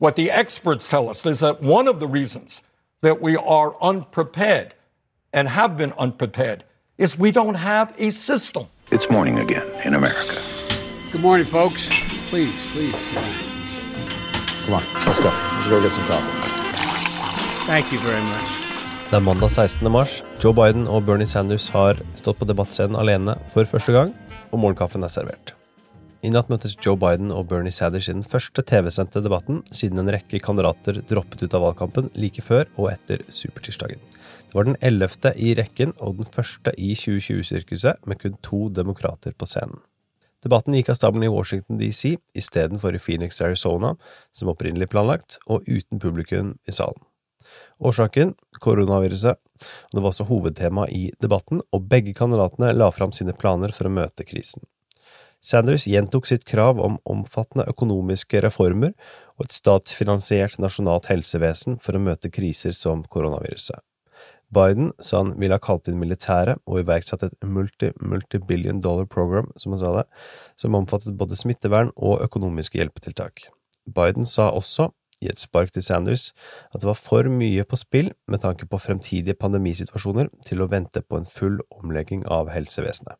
What the experts tell us is that one of the reasons that we are unprepared and have been unprepared is we don't have a system. It's morning again in America. Good morning, folks. Please, please. Come on, let's go. Let's go get some coffee. Thank you very much. Det er mandag 16. mars. Joe Biden og Bernie Sanders har stått på debattscenen alene for første gang, og morgenkaffen er servert. I natt møttes Joe Biden og Bernie Sanders i den første TV-sendte debatten siden en rekke kandidater droppet ut av valgkampen like før og etter supertirsdagen. Det var den ellevte i rekken og den første i 2020-sirkuset med kun to demokrater på scenen. Debatten gikk av stabelen i Washington DC istedenfor i Phoenix, Arizona, som opprinnelig planlagt, og uten publikum i salen. Årsaken koronaviruset. Det var også hovedtema i debatten, og begge kandidatene la fram sine planer for å møte krisen. Sanders gjentok sitt krav om omfattende økonomiske reformer og et statsfinansiert nasjonalt helsevesen for å møte kriser som koronaviruset. Biden sa han ville ha kalt inn militæret og iverksatt et multi-multibillion dollar program, som han sa det, som omfattet både smittevern og økonomiske hjelpetiltak. Biden sa også i et spark til Sanders at det var for mye på spill med tanke på fremtidige pandemisituasjoner til å vente på en full omlegging av helsevesenet.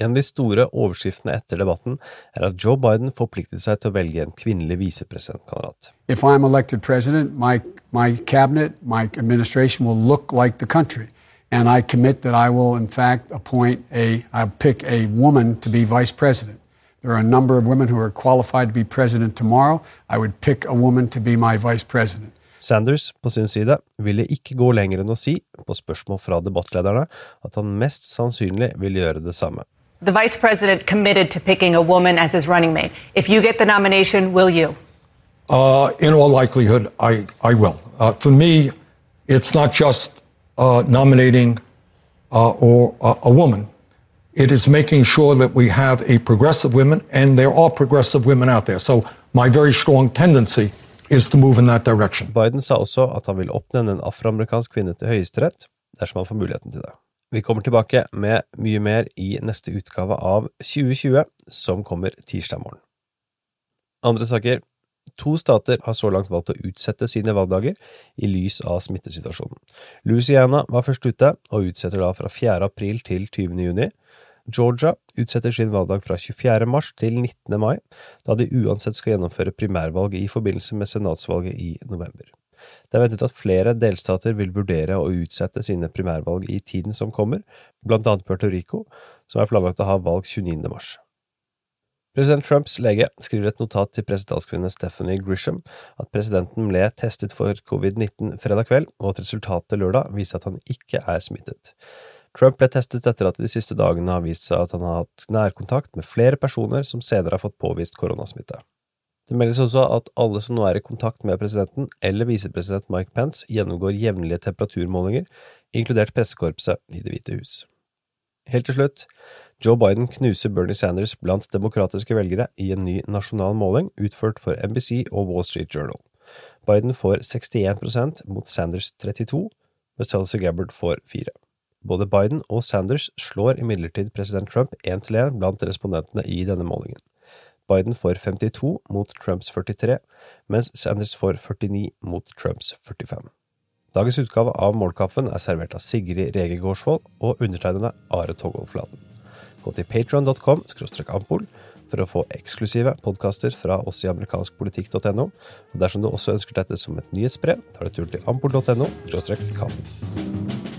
En av de store overskriftene etter debatten er at Joe Biden forpliktet seg til å velge en kvinnelig visepresidentkandidat. If I'm elected president, my, my cabinet, my administration will look like the country. And I commit that I will, in fact, appoint a, I'll pick a woman to be vice president. There are a number of women who are qualified to be president tomorrow. I would pick a woman to be my vice president. Sanders på sin side ville ikke gå lenger enn å si, på spørsmål fra debattlederne, at han mest sannsynlig vil gjøre det samme. The vice president committed to picking a woman as his running mate. If you get the nomination, will you? Uh, in all likelihood, I, I will. Uh, for me, it's not just uh, nominating uh, or a woman. It is making sure that we have a progressive women, and there are progressive women out there. So my very strong tendency is to move in that direction. Biden sa også at han vil oppnevne en afroamerikansk kvinne til høyesterett dersom han får muligheten til det. Vi kommer tilbake med mye mer i neste utgave av 2020, som kommer tirsdag morgen. Andre saker. To stater har så langt valgt å utsette sine valgdager i lys av smittesituasjonen. Louisiana var først ute, og utsetter da fra 4. april til 20. juni. Georgia utsetter sin valgdag fra 24. mars til 19. mai, da de uansett skal gjennomføre primærvalg i forbindelse med senatsvalget i november. Det er ventet at flere delstater vil vurdere å utsette sine primærvalg i tiden som kommer, blant annet Puerto Rico, som er planlagt å ha valg 29. mars. President Trumps lege skriver et notat til presidentskvinne Stephanie Grisham at presidenten ble testet for covid-19 fredag kveld, og at resultatet lørdag viser at han ikke er smittet. Trump ble testet etter at det de siste dagene har vist seg at han har hatt nærkontakt med flere personer som senere har fått påvist koronasmitte. Det meldes også at alle som nå er i kontakt med presidenten eller visepresident Mike Pence, gjennomgår jevnlige temperaturmålinger, inkludert pressekorpset i Det hvite hus. Helt til slutt, Joe Biden knuser Bernie Sanders blant demokratiske velgere i en ny nasjonal måling utført for NBC og Wall Street Journal. Biden får 61% mot Sanders 32, mens Tulsi Gabbard får 4. Både Biden og Sanders slår imidlertid president Trump én til én blant respondentene i denne målingen. Biden får 52 mot Trumps 43, mens Sanders får 49 mot Trumps 45. Dagens utgave av Målkaffen er servert av Sigrid Rege Gårdsvold og undertegnede Are Togolflaten. Gå til patron.com ampol for å få eksklusive podkaster fra oss i amerikanskpolitikk.no. Dersom du også ønsker dette som et nyhetsbrev, tar du turen til ampol.no kaffen.